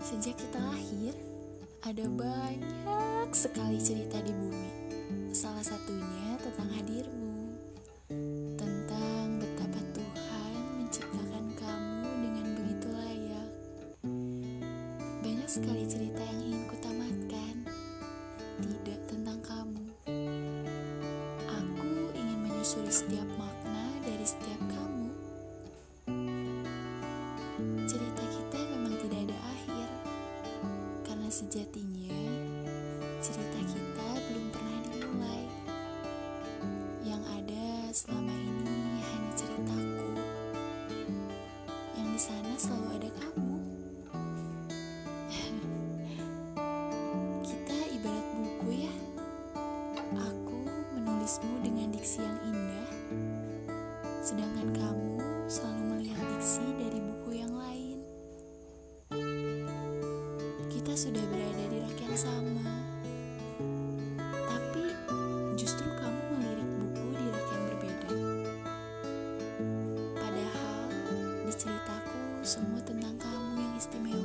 Sejak kita lahir, ada banyak sekali cerita di bumi. Salah satunya tentang hadirmu, tentang betapa Tuhan menciptakan kamu dengan begitu layak. Banyak sekali cerita yang ingin kutamatkan, tidak tentang kamu. Aku ingin menyusuri setiap diksi yang indah, sedangkan kamu selalu melihat diksi dari buku yang lain. Kita sudah berada di rak yang sama, tapi justru kamu melirik buku di rak yang berbeda. Padahal diceritaku semua tentang kamu yang istimewa.